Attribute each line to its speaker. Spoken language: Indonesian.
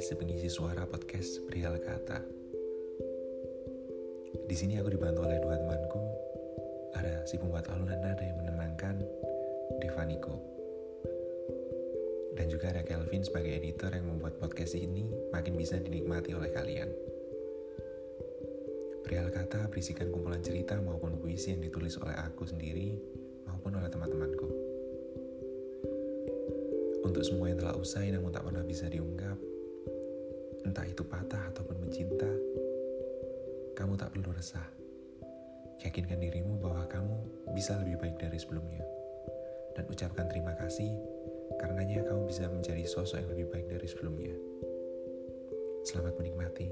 Speaker 1: si pengisi suara podcast Perihal Kata. Di sini aku dibantu oleh dua temanku. Ada si pembuat alunan nada yang menenangkan, Devaniko. Dan juga ada Kelvin sebagai editor yang membuat podcast ini makin bisa dinikmati oleh kalian. Perihal kata berisikan kumpulan cerita maupun puisi yang ditulis oleh aku sendiri maupun oleh teman-temanku. Untuk semua yang telah usai namun tak pernah bisa diungkap, entah itu patah ataupun mencinta, kamu tak perlu resah. Yakinkan dirimu bahwa kamu bisa lebih baik dari sebelumnya. Dan ucapkan terima kasih, karenanya kamu bisa menjadi sosok yang lebih baik dari sebelumnya. Selamat menikmati.